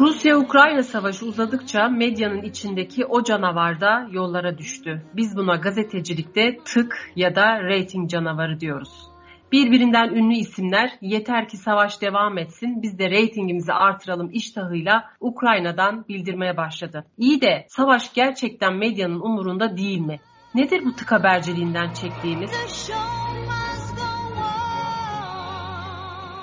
Rusya-Ukrayna savaşı uzadıkça medyanın içindeki o canavar da yollara düştü. Biz buna gazetecilikte tık ya da reyting canavarı diyoruz. Birbirinden ünlü isimler yeter ki savaş devam etsin biz de reytingimizi artıralım iştahıyla Ukrayna'dan bildirmeye başladı. İyi de savaş gerçekten medyanın umurunda değil mi? Nedir bu tık haberciliğinden çektiğimiz?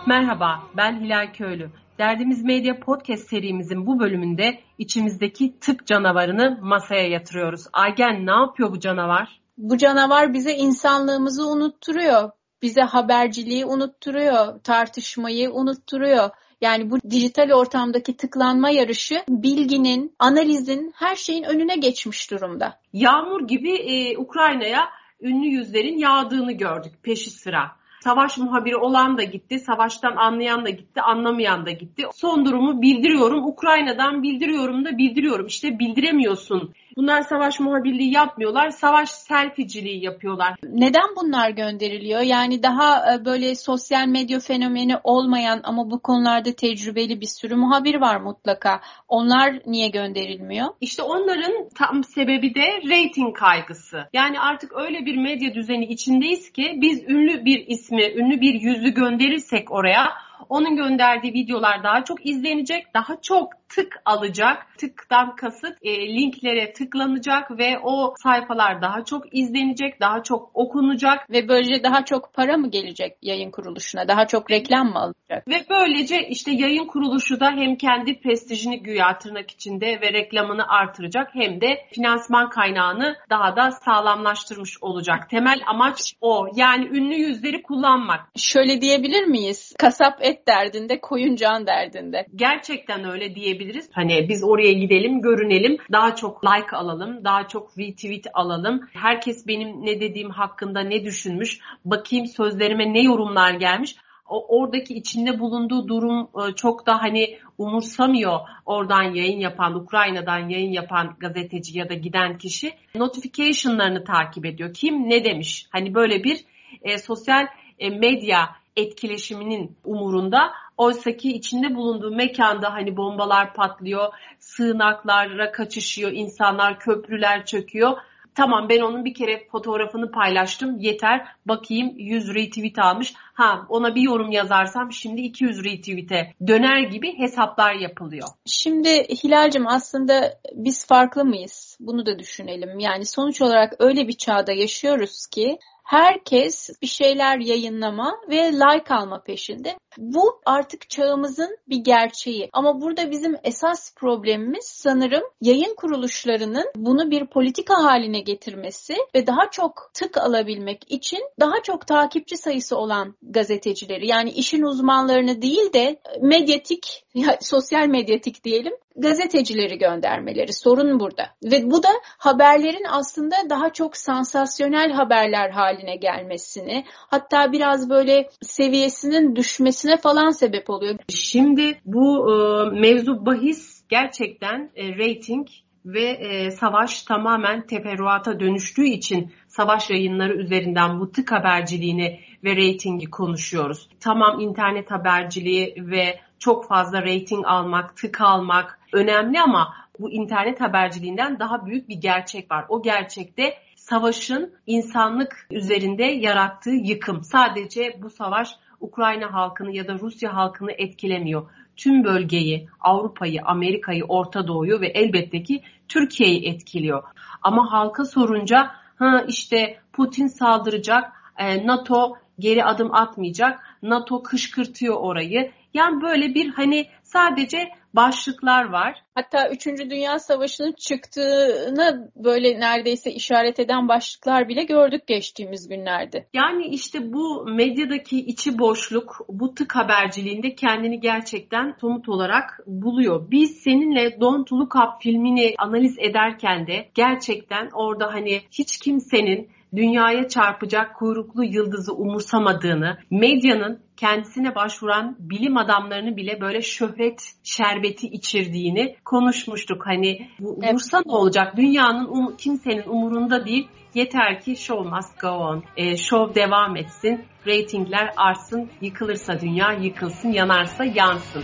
Merhaba ben Hilal Köylü. Derdimiz Medya Podcast serimizin bu bölümünde içimizdeki tık canavarını masaya yatırıyoruz. Aygen ne yapıyor bu canavar? Bu canavar bize insanlığımızı unutturuyor. Bize haberciliği unutturuyor, tartışmayı unutturuyor. Yani bu dijital ortamdaki tıklanma yarışı bilginin, analizin, her şeyin önüne geçmiş durumda. Yağmur gibi e, Ukrayna'ya ünlü yüzlerin yağdığını gördük peşi sıra. Savaş muhabiri olan da gitti, savaştan anlayan da gitti, anlamayan da gitti. Son durumu bildiriyorum, Ukrayna'dan bildiriyorum da bildiriyorum. İşte bildiremiyorsun. Bunlar savaş muhabirliği yapmıyorlar, savaş selficiliği yapıyorlar. Neden bunlar gönderiliyor? Yani daha e, böyle sosyal medya fenomeni olmayan ama bu konularda tecrübeli bir sürü muhabir var mutlaka. Onlar niye gönderilmiyor? İşte onların tam sebebi de reyting kaygısı. Yani artık öyle bir medya düzeni içindeyiz ki biz ünlü bir ismi, ünlü bir yüzü gönderirsek oraya onun gönderdiği videolar daha çok izlenecek, daha çok tık alacak. Tıktan kasıt e, linklere tıklanacak ve o sayfalar daha çok izlenecek, daha çok okunacak. Ve böylece daha çok para mı gelecek yayın kuruluşuna? Daha çok reklam mı alacak? Ve böylece işte yayın kuruluşu da hem kendi prestijini güya tırnak içinde ve reklamını artıracak hem de finansman kaynağını daha da sağlamlaştırmış olacak. Temel amaç o. Yani ünlü yüzleri kullanmak. Şöyle diyebilir miyiz? Kasap et derdinde, koyun can derdinde. Gerçekten öyle diyebiliriz diyebiliriz. Hani biz oraya gidelim, görünelim, daha çok like alalım, daha çok retweet alalım. Herkes benim ne dediğim hakkında ne düşünmüş, bakayım sözlerime ne yorumlar gelmiş oradaki içinde bulunduğu durum e, çok da hani umursamıyor oradan yayın yapan, Ukrayna'dan yayın yapan gazeteci ya da giden kişi notification'larını takip ediyor. Kim ne demiş? Hani böyle bir e, sosyal e, medya etkileşiminin umurunda. Oysa ki içinde bulunduğu mekanda hani bombalar patlıyor, sığınaklara kaçışıyor, insanlar köprüler çöküyor. Tamam ben onun bir kere fotoğrafını paylaştım yeter bakayım 100 retweet almış. Ha ona bir yorum yazarsam şimdi 200 retweet'e döner gibi hesaplar yapılıyor. Şimdi Hilal'cim aslında biz farklı mıyız? Bunu da düşünelim. Yani sonuç olarak öyle bir çağda yaşıyoruz ki herkes bir şeyler yayınlama ve like alma peşinde. Bu artık çağımızın bir gerçeği. Ama burada bizim esas problemimiz sanırım yayın kuruluşlarının bunu bir politika haline getirmesi ve daha çok tık alabilmek için daha çok takipçi sayısı olan gazetecileri yani işin uzmanlarını değil de medyatik, sosyal medyatik diyelim gazetecileri göndermeleri. Sorun burada. Ve bu da haberlerin aslında daha çok sansasyonel haberler haline gelmesini, hatta biraz böyle seviyesinin düşmesine falan sebep oluyor. Şimdi bu e, mevzu bahis gerçekten e, rating ve e, savaş tamamen teferruata dönüştüğü için savaş yayınları üzerinden bu tık haberciliğini ve reytingi konuşuyoruz. Tamam internet haberciliği ve çok fazla reyting almak, tık almak önemli ama bu internet haberciliğinden daha büyük bir gerçek var. O gerçekte savaşın insanlık üzerinde yarattığı yıkım. Sadece bu savaş Ukrayna halkını ya da Rusya halkını etkilemiyor. Tüm bölgeyi, Avrupa'yı, Amerika'yı, Orta Doğu'yu ve elbette ki Türkiye'yi etkiliyor. Ama halka sorunca ha işte Putin saldıracak, e, NATO geri adım atmayacak, NATO kışkırtıyor orayı. Yani böyle bir hani sadece başlıklar var. Hatta 3. Dünya Savaşı'nın çıktığını böyle neredeyse işaret eden başlıklar bile gördük geçtiğimiz günlerde. Yani işte bu medyadaki içi boşluk, bu tık haberciliğinde kendini gerçekten somut olarak buluyor. Biz seninle Don't Look Up filmini analiz ederken de gerçekten orada hani hiç kimsenin dünyaya çarpacak kuyruklu yıldızı umursamadığını, medyanın kendisine başvuran bilim adamlarını bile böyle şöhret şerbeti içirdiğini konuşmuştuk. Hani bu, evet. ne olacak? Dünyanın um, kimsenin umurunda değil. Yeter ki show must go on. E, show devam etsin. Ratingler artsın. Yıkılırsa dünya yıkılsın. Yanarsa yansın.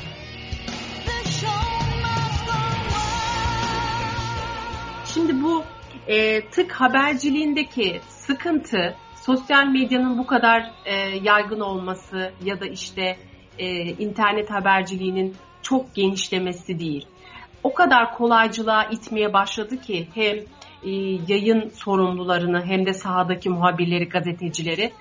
Şimdi bu e, tık haberciliğindeki sıkıntı sosyal medyanın bu kadar e, yaygın olması ya da işte e, internet haberciliğinin çok genişlemesi değil. O kadar kolaycılığa itmeye başladı ki hem e, yayın sorumlularını hem de sahadaki muhabirleri, gazetecileri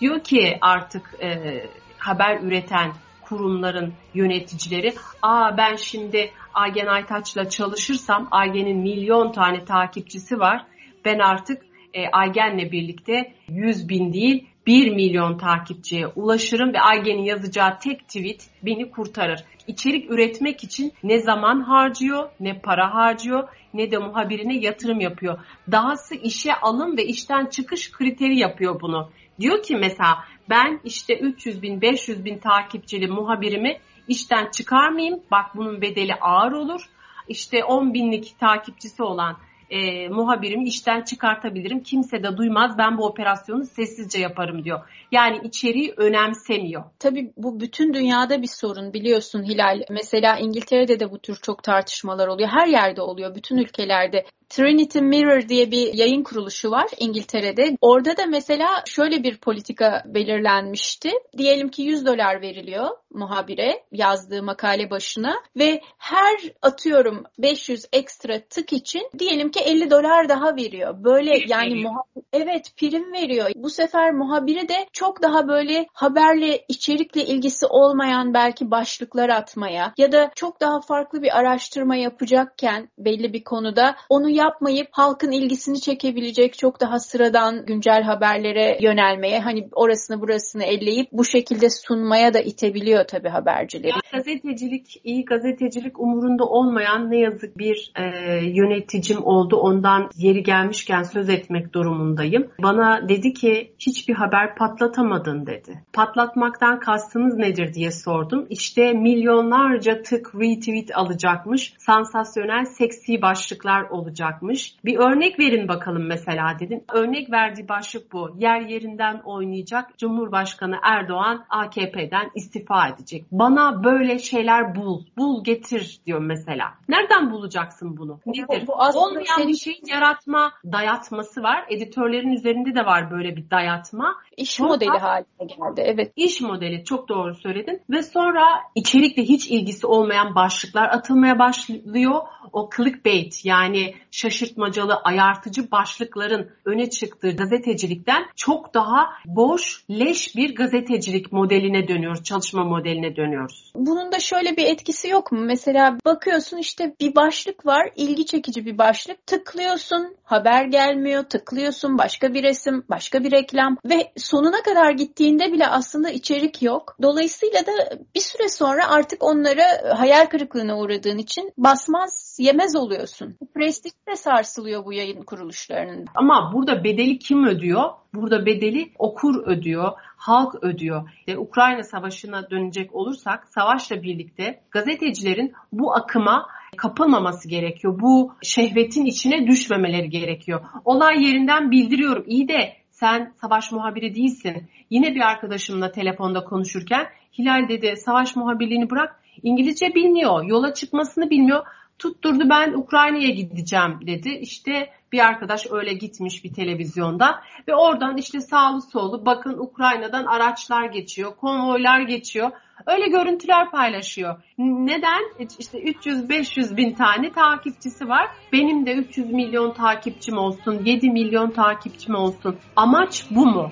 diyor ki artık e, haber üreten kurumların yöneticileri aa ben şimdi Aygen Aytaç'la çalışırsam Aygen'in milyon tane takipçisi var ben artık e, Aygen'le birlikte 100 bin değil 1 milyon takipçiye ulaşırım ve Aygen'in yazacağı tek tweet beni kurtarır. İçerik üretmek için ne zaman harcıyor, ne para harcıyor, ne de muhabirine yatırım yapıyor. Dahası işe alım ve işten çıkış kriteri yapıyor bunu. Diyor ki mesela ben işte 300 bin 500 bin takipçili muhabirimi işten çıkarmayayım. Bak bunun bedeli ağır olur. İşte 10 binlik takipçisi olan e, muhabirimi işten çıkartabilirim. Kimse de duymaz. Ben bu operasyonu sessizce yaparım diyor. Yani içeriği önemsemiyor. Tabii bu bütün dünyada bir sorun biliyorsun Hilal. Mesela İngiltere'de de bu tür çok tartışmalar oluyor. Her yerde oluyor. Bütün ülkelerde. Trinity Mirror diye bir yayın kuruluşu var İngiltere'de. Orada da mesela şöyle bir politika belirlenmişti. Diyelim ki 100 dolar veriliyor muhabire yazdığı makale başına ve her atıyorum 500 ekstra tık için diyelim ki 50 dolar daha veriyor. Böyle yani muhabir, evet prim veriyor. Bu sefer muhabiri de çok daha böyle haberle içerikle ilgisi olmayan belki başlıklar atmaya ya da çok daha farklı bir araştırma yapacakken belli bir konuda onu yapmayıp halkın ilgisini çekebilecek çok daha sıradan güncel haberlere yönelmeye hani orasını burasını elleyip bu şekilde sunmaya da itebiliyor tabii habercileri. Ya, gazetecilik, iyi gazetecilik umurunda olmayan ne yazık bir e, yöneticim oldu. Ondan yeri gelmişken söz etmek durumundayım. Bana dedi ki hiçbir haber patlatamadın dedi. Patlatmaktan kastınız nedir diye sordum. İşte milyonlarca tık retweet alacakmış. Sansasyonel seksi başlıklar olacakmış. Bir örnek verin bakalım mesela dedim. Örnek verdiği başlık bu. Yer yerinden oynayacak. Cumhurbaşkanı Erdoğan AKP'den istifa edecek. Bana böyle şeyler bul. Bul getir diyor mesela. Nereden bulacaksın bunu? Nedir? Bu, bu Olmayan senin... bir şey yaratma dayatması var. Editörlerin üzerinde de var böyle bir dayatma. İş Sonra, modeli haline geldi. Evet. İş modeli çok doğru söyledin. Ve sonra içerikle hiç ilgisi olmayan başlıklar atılmaya başlıyor. O clickbait yani şaşırtmacalı, ayartıcı başlıkların öne çıktığı gazetecilikten çok daha boş, leş bir gazetecilik modeline dönüyoruz, çalışma modeline dönüyoruz. Bunun da şöyle bir etkisi yok mu? Mesela bakıyorsun işte bir başlık var, ilgi çekici bir başlık. Tıklıyorsun, haber gelmiyor, tıklıyorsun, başka bir resim, başka bir reklam ve sonuna kadar gittiğinde bile aslında içerik yok. Dolayısıyla da bir süre sonra artık onları hayal kırıklığına uğradığın için basmaz, yemez oluyorsun. Prestij de sarsılıyor bu yayın kuruluşlarının. Ama burada bedeli kim ödüyor? Burada bedeli okur ödüyor, halk ödüyor. E, Ukrayna Savaşı'na dönecek olursak savaşla birlikte gazetecilerin bu akıma kapılmaması gerekiyor. Bu şehvetin içine düşmemeleri gerekiyor. Olay yerinden bildiriyorum. İyi de sen savaş muhabiri değilsin. Yine bir arkadaşımla telefonda konuşurken Hilal dedi savaş muhabirliğini bırak İngilizce bilmiyor, yola çıkmasını bilmiyor tutturdu ben Ukrayna'ya gideceğim dedi. İşte bir arkadaş öyle gitmiş bir televizyonda ve oradan işte sağlı sollu bakın Ukrayna'dan araçlar geçiyor, konvoylar geçiyor. Öyle görüntüler paylaşıyor. Neden? İşte 300-500 bin tane takipçisi var. Benim de 300 milyon takipçim olsun, 7 milyon takipçim olsun. Amaç bu mu?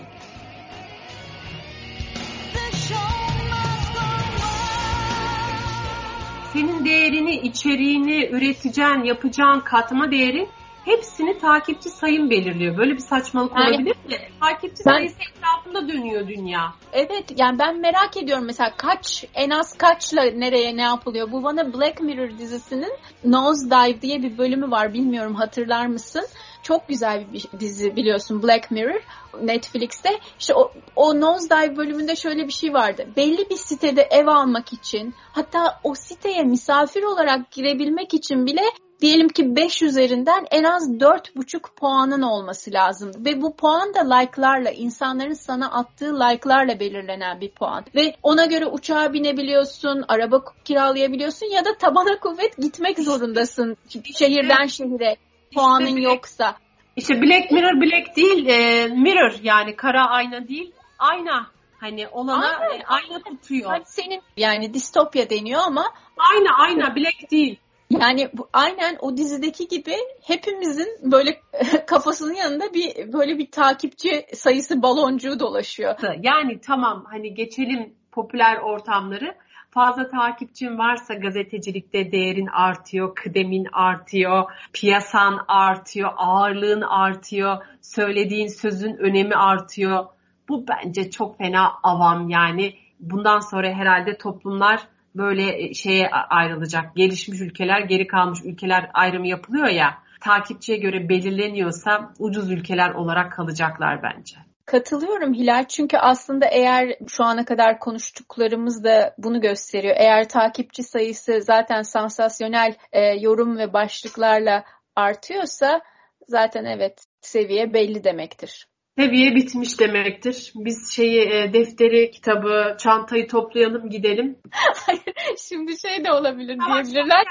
Değerini, içeriğini, üreteceğin, yapacağın katma değeri hepsini takipçi sayın belirliyor. Böyle bir saçmalık yani, olabilir mi? Takipçi ben, sayısı etrafında dönüyor dünya. Evet yani ben merak ediyorum mesela kaç en az kaçla nereye ne yapılıyor? Bu bana Black Mirror dizisinin Nosedive diye bir bölümü var bilmiyorum hatırlar mısın? Çok güzel bir dizi biliyorsun Black Mirror Netflix'te. İşte o, o Nosedive bölümünde şöyle bir şey vardı. Belli bir sitede ev almak için hatta o siteye misafir olarak girebilmek için bile diyelim ki 5 üzerinden en az 4,5 puanın olması lazım. Ve bu puan da like'larla, insanların sana attığı like'larla belirlenen bir puan. Ve ona göre uçağa binebiliyorsun, araba kiralayabiliyorsun ya da tabana kuvvet gitmek zorundasın şehirden şehire. puanın yoksa. İşte Black Mirror Black değil, e, Mirror yani kara ayna değil, ayna. Hani olana ayna, e, ayna tutuyor. Hani senin yani distopya deniyor ama ayna ayna Black değil. Yani bu, aynen o dizideki gibi hepimizin böyle kafasının yanında bir böyle bir takipçi sayısı baloncuğu dolaşıyor. Yani tamam hani geçelim popüler ortamları. Fazla takipçin varsa gazetecilikte değerin artıyor, kıdemin artıyor, piyasan artıyor, ağırlığın artıyor, söylediğin sözün önemi artıyor. Bu bence çok fena avam yani. Bundan sonra herhalde toplumlar böyle e, şeye ayrılacak. Gelişmiş ülkeler, geri kalmış ülkeler ayrımı yapılıyor ya. Takipçiye göre belirleniyorsa ucuz ülkeler olarak kalacaklar bence. Katılıyorum Hilal çünkü aslında eğer şu ana kadar konuştuklarımız da bunu gösteriyor. Eğer takipçi sayısı zaten sansasyonel e, yorum ve başlıklarla artıyorsa zaten evet seviye belli demektir seviye bitmiş demektir. Biz şeyi e, defteri, kitabı, çantayı toplayalım gidelim. Hayır, şimdi şey de olabilir diyebilirler.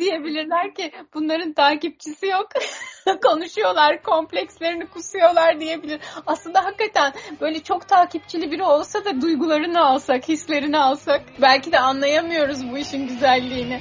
diyebilirler ki bunların takipçisi yok. Konuşuyorlar, komplekslerini kusuyorlar diyebilir. Aslında hakikaten böyle çok takipçili biri olsa da duygularını alsak, hislerini alsak belki de anlayamıyoruz bu işin güzelliğini.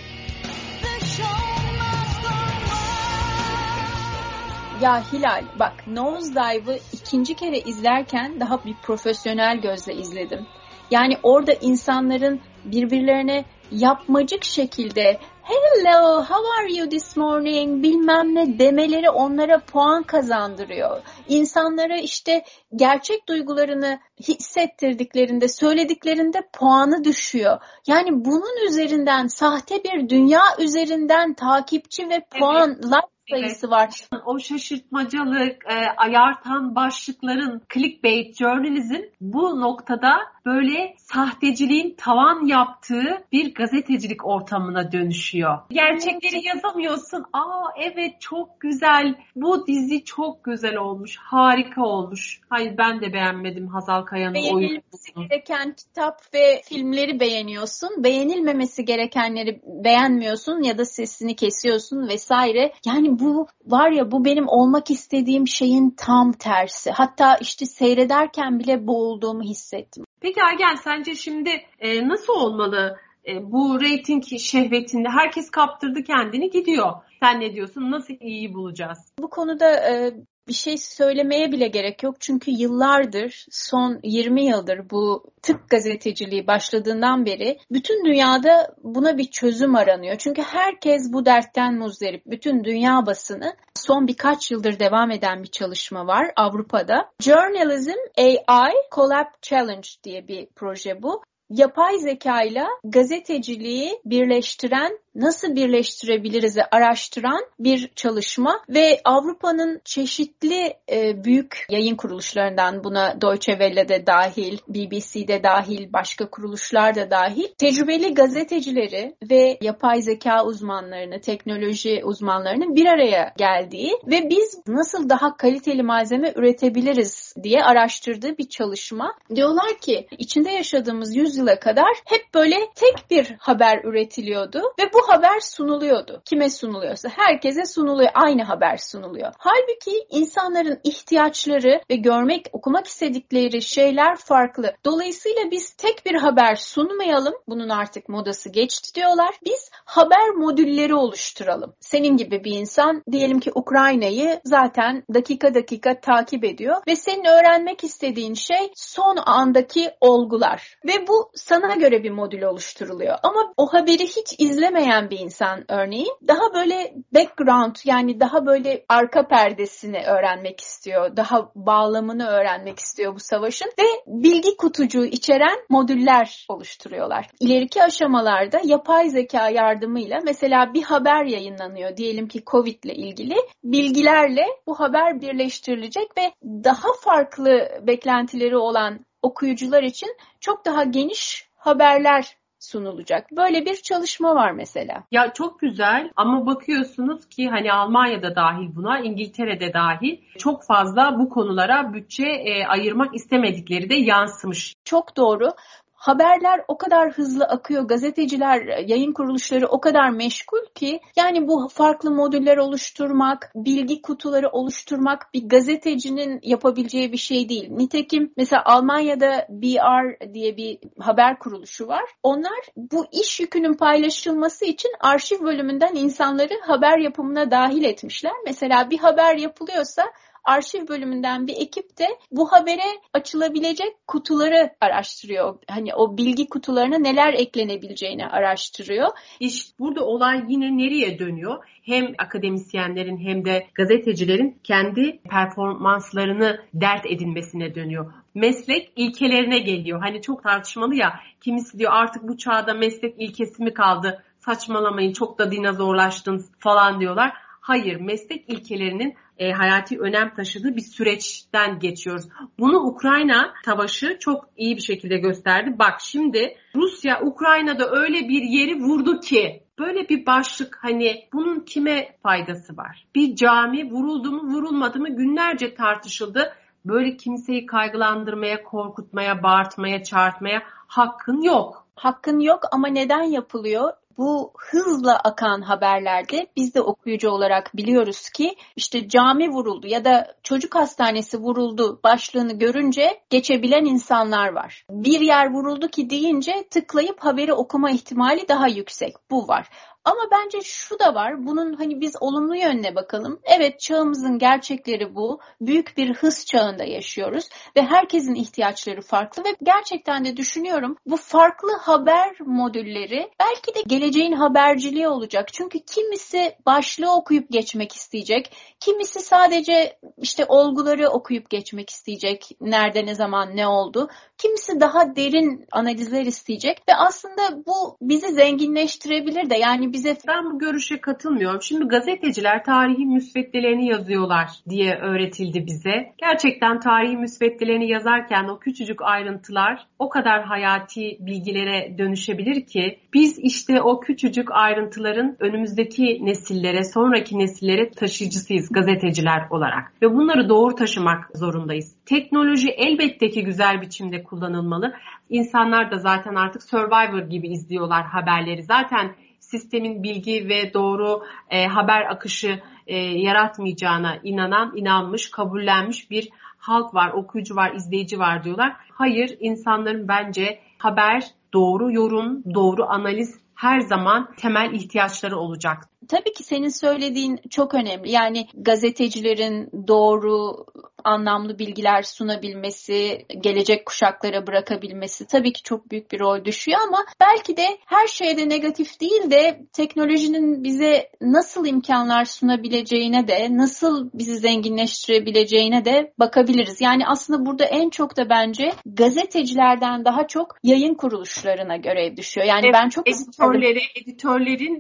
Ya Hilal bak Nosedive'ı ikinci kere izlerken daha bir profesyonel gözle izledim. Yani orada insanların birbirlerine yapmacık şekilde hello how are you this morning bilmem ne demeleri onlara puan kazandırıyor. İnsanlara işte gerçek duygularını hissettirdiklerinde söylediklerinde puanı düşüyor. Yani bunun üzerinden sahte bir dünya üzerinden takipçi ve puan evet. like sayısı evet. var. O şaşırtmacalık, e, ayartan başlıkların clickbait journalism bu noktada böyle sahteciliğin tavan yaptığı bir gazetecilik ortamına dönüşüyor. Gerçekleri yazamıyorsun. Aa evet çok güzel. Bu dizi çok güzel olmuş. Harika olmuş. Hayır ben de beğenmedim Hazal Kaya'nın oyunu. Beğenilmesi gereken kitap ve filmleri beğeniyorsun. Beğenilmemesi gerekenleri beğenmiyorsun ya da sesini kesiyorsun vesaire. Yani bu var ya bu benim olmak istediğim şeyin tam tersi. Hatta işte seyrederken bile boğulduğumu hissettim. Peki Ergen sence şimdi e, nasıl olmalı e, bu reyting şehvetinde? Herkes kaptırdı kendini gidiyor. Sen ne diyorsun? Nasıl iyi bulacağız? Bu konuda e, bir şey söylemeye bile gerek yok. Çünkü yıllardır, son 20 yıldır bu tık gazeteciliği başladığından beri bütün dünyada buna bir çözüm aranıyor. Çünkü herkes bu dertten muzdarip. Bütün dünya basını son birkaç yıldır devam eden bir çalışma var Avrupa'da. Journalism AI Collab Challenge diye bir proje bu yapay zeka ile gazeteciliği birleştiren nasıl birleştirebiliriz araştıran bir çalışma ve Avrupa'nın çeşitli e, büyük yayın kuruluşlarından buna Deutsche Welle de dahil, BBC'de dahil, başka kuruluşlar da dahil tecrübeli gazetecileri ve yapay zeka uzmanlarını, teknoloji uzmanlarının bir araya geldiği ve biz nasıl daha kaliteli malzeme üretebiliriz diye araştırdığı bir çalışma. Diyorlar ki içinde yaşadığımız yüzyıla kadar hep böyle tek bir haber üretiliyordu ve bu haber sunuluyordu. Kime sunuluyorsa herkese sunuluyor. Aynı haber sunuluyor. Halbuki insanların ihtiyaçları ve görmek, okumak istedikleri şeyler farklı. Dolayısıyla biz tek bir haber sunmayalım. Bunun artık modası geçti diyorlar. Biz haber modülleri oluşturalım. Senin gibi bir insan diyelim ki Ukrayna'yı zaten dakika dakika takip ediyor ve senin öğrenmek istediğin şey son andaki olgular. Ve bu sana göre bir modül oluşturuluyor. Ama o haberi hiç izlemeyen bir insan örneğin daha böyle background yani daha böyle arka perdesini öğrenmek istiyor. Daha bağlamını öğrenmek istiyor bu savaşın ve bilgi kutucuğu içeren modüller oluşturuyorlar. İleriki aşamalarda yapay zeka yardımıyla mesela bir haber yayınlanıyor diyelim ki Covid ile ilgili bilgilerle bu haber birleştirilecek ve daha farklı beklentileri olan okuyucular için çok daha geniş haberler sunulacak. Böyle bir çalışma var mesela. Ya çok güzel ama bakıyorsunuz ki hani Almanya'da dahil buna, İngiltere'de dahil çok fazla bu konulara bütçe e, ayırmak istemedikleri de yansımış. Çok doğru. Haberler o kadar hızlı akıyor, gazeteciler, yayın kuruluşları o kadar meşgul ki yani bu farklı modüller oluşturmak, bilgi kutuları oluşturmak bir gazetecinin yapabileceği bir şey değil. Nitekim mesela Almanya'da BR diye bir haber kuruluşu var. Onlar bu iş yükünün paylaşılması için arşiv bölümünden insanları haber yapımına dahil etmişler. Mesela bir haber yapılıyorsa arşiv bölümünden bir ekip de bu habere açılabilecek kutuları araştırıyor. Hani o bilgi kutularına neler eklenebileceğini araştırıyor. İşte burada olay yine nereye dönüyor? Hem akademisyenlerin hem de gazetecilerin kendi performanslarını dert edinmesine dönüyor. Meslek ilkelerine geliyor. Hani çok tartışmalı ya kimisi diyor artık bu çağda meslek ilkesi mi kaldı? Saçmalamayın çok da dinozorlaştınız falan diyorlar. Hayır, meslek ilkelerinin e, hayati önem taşıdığı bir süreçten geçiyoruz. Bunu Ukrayna savaşı çok iyi bir şekilde gösterdi. Bak şimdi Rusya Ukrayna'da öyle bir yeri vurdu ki böyle bir başlık hani bunun kime faydası var? Bir cami vuruldu mu vurulmadı mı günlerce tartışıldı. Böyle kimseyi kaygılandırmaya, korkutmaya, bağırtmaya, çağırtmaya hakkın yok. Hakkın yok ama neden yapılıyor? Bu hızla akan haberlerde biz de okuyucu olarak biliyoruz ki işte cami vuruldu ya da çocuk hastanesi vuruldu başlığını görünce geçebilen insanlar var. Bir yer vuruldu ki deyince tıklayıp haberi okuma ihtimali daha yüksek. Bu var. Ama bence şu da var. Bunun hani biz olumlu yönüne bakalım. Evet çağımızın gerçekleri bu. Büyük bir hız çağında yaşıyoruz ve herkesin ihtiyaçları farklı ve gerçekten de düşünüyorum bu farklı haber modülleri belki de geleceğin haberciliği olacak. Çünkü kimisi başlığı okuyup geçmek isteyecek. Kimisi sadece işte olguları okuyup geçmek isteyecek. Nerede ne zaman ne oldu. Kimisi daha derin analizler isteyecek ve aslında bu bizi zenginleştirebilir de yani bize ben bu görüşe katılmıyorum. Şimdi gazeteciler tarihi müsveddelerini yazıyorlar diye öğretildi bize. Gerçekten tarihi müsveddelerini yazarken o küçücük ayrıntılar o kadar hayati bilgilere dönüşebilir ki biz işte o küçücük ayrıntıların önümüzdeki nesillere, sonraki nesillere taşıyıcısıyız gazeteciler olarak ve bunları doğru taşımak zorundayız. Teknoloji elbette ki güzel biçimde kullanılmalı. İnsanlar da zaten artık Survivor gibi izliyorlar haberleri. Zaten sistemin bilgi ve doğru e, haber akışı e, yaratmayacağına inanan, inanmış, kabullenmiş bir halk var, okuyucu var, izleyici var diyorlar. Hayır, insanların bence haber, doğru yorum, doğru analiz her zaman temel ihtiyaçları olacak. Tabii ki senin söylediğin çok önemli. Yani gazetecilerin doğru anlamlı bilgiler sunabilmesi, gelecek kuşaklara bırakabilmesi tabii ki çok büyük bir rol düşüyor ama belki de her şeyde negatif değil de teknolojinin bize nasıl imkanlar sunabileceğine de, nasıl bizi zenginleştirebileceğine de bakabiliriz. Yani aslında burada en çok da bence gazetecilerden daha çok yayın kuruluşlarına görev düşüyor. Yani evet, ben çok editörleri, editörlerin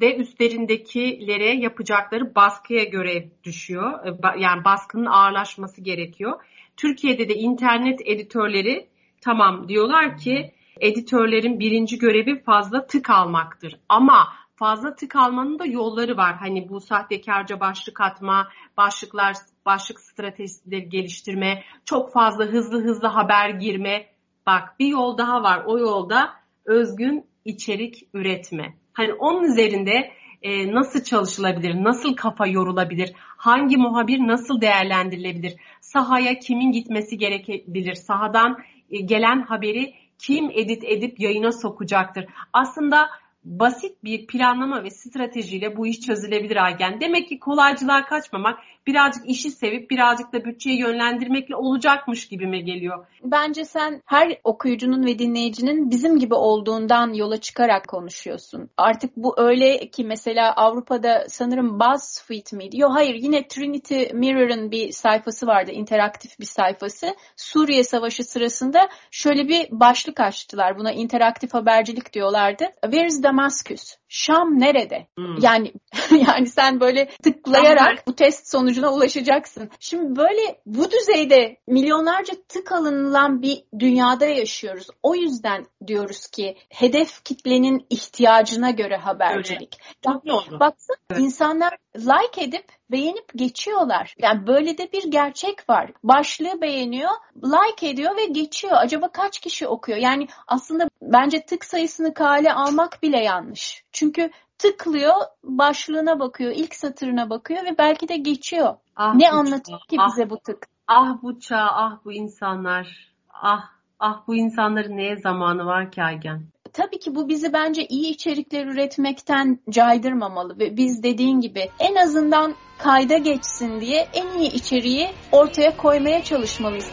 de üstlerindekileri yapacakları baskıya görev düşüyor. E, yani baskının ağırlaşması gerekiyor. Türkiye'de de internet editörleri tamam diyorlar ki editörlerin birinci görevi fazla tık almaktır. Ama fazla tık almanın da yolları var. Hani bu sahtekarca başlık atma, başlıklar, başlık stratejileri geliştirme, çok fazla hızlı hızlı haber girme. Bak bir yol daha var. O yolda özgün içerik üretme. Hani onun üzerinde e, nasıl çalışılabilir, nasıl kafa yorulabilir, hangi muhabir nasıl değerlendirilebilir, sahaya kimin gitmesi gerekebilir, sahadan e, gelen haberi kim edit edip yayına sokacaktır. Aslında basit bir planlama ve stratejiyle bu iş çözülebilir Aygen. Demek ki kolaycılığa kaçmamak birazcık işi sevip birazcık da bütçeyi yönlendirmekle olacakmış gibime geliyor. Bence sen her okuyucunun ve dinleyicinin bizim gibi olduğundan yola çıkarak konuşuyorsun. Artık bu öyle ki mesela Avrupa'da sanırım BuzzFeed miydi? Yok hayır yine Trinity Mirror'ın bir sayfası vardı, interaktif bir sayfası. Suriye Savaşı sırasında şöyle bir başlık açtılar. Buna interaktif habercilik diyorlardı. Where is Damascus? Şam nerede? Hmm. Yani yani sen böyle tıklayarak bu test sonucu sonucuna ulaşacaksın. Şimdi böyle bu düzeyde milyonlarca tık alınılan bir dünyada yaşıyoruz. O yüzden diyoruz ki hedef kitlenin ihtiyacına göre habercilik. Doğru. Baksana evet. insanlar like edip beğenip geçiyorlar. Yani böyle de bir gerçek var. Başlığı beğeniyor, like ediyor ve geçiyor. Acaba kaç kişi okuyor? Yani aslında bence tık sayısını kale almak bile yanlış. Çünkü tıklıyor, başlığına bakıyor, ilk satırına bakıyor ve belki de geçiyor. Ah ne anlatıyor ki ah, bize bu tık? Ah bu çağ, ah bu insanlar. Ah, ah bu insanların neye zamanı var ki Aygen? Tabii ki bu bizi bence iyi içerikler üretmekten caydırmamalı ve biz dediğin gibi en azından kayda geçsin diye en iyi içeriği ortaya koymaya çalışmalıyız.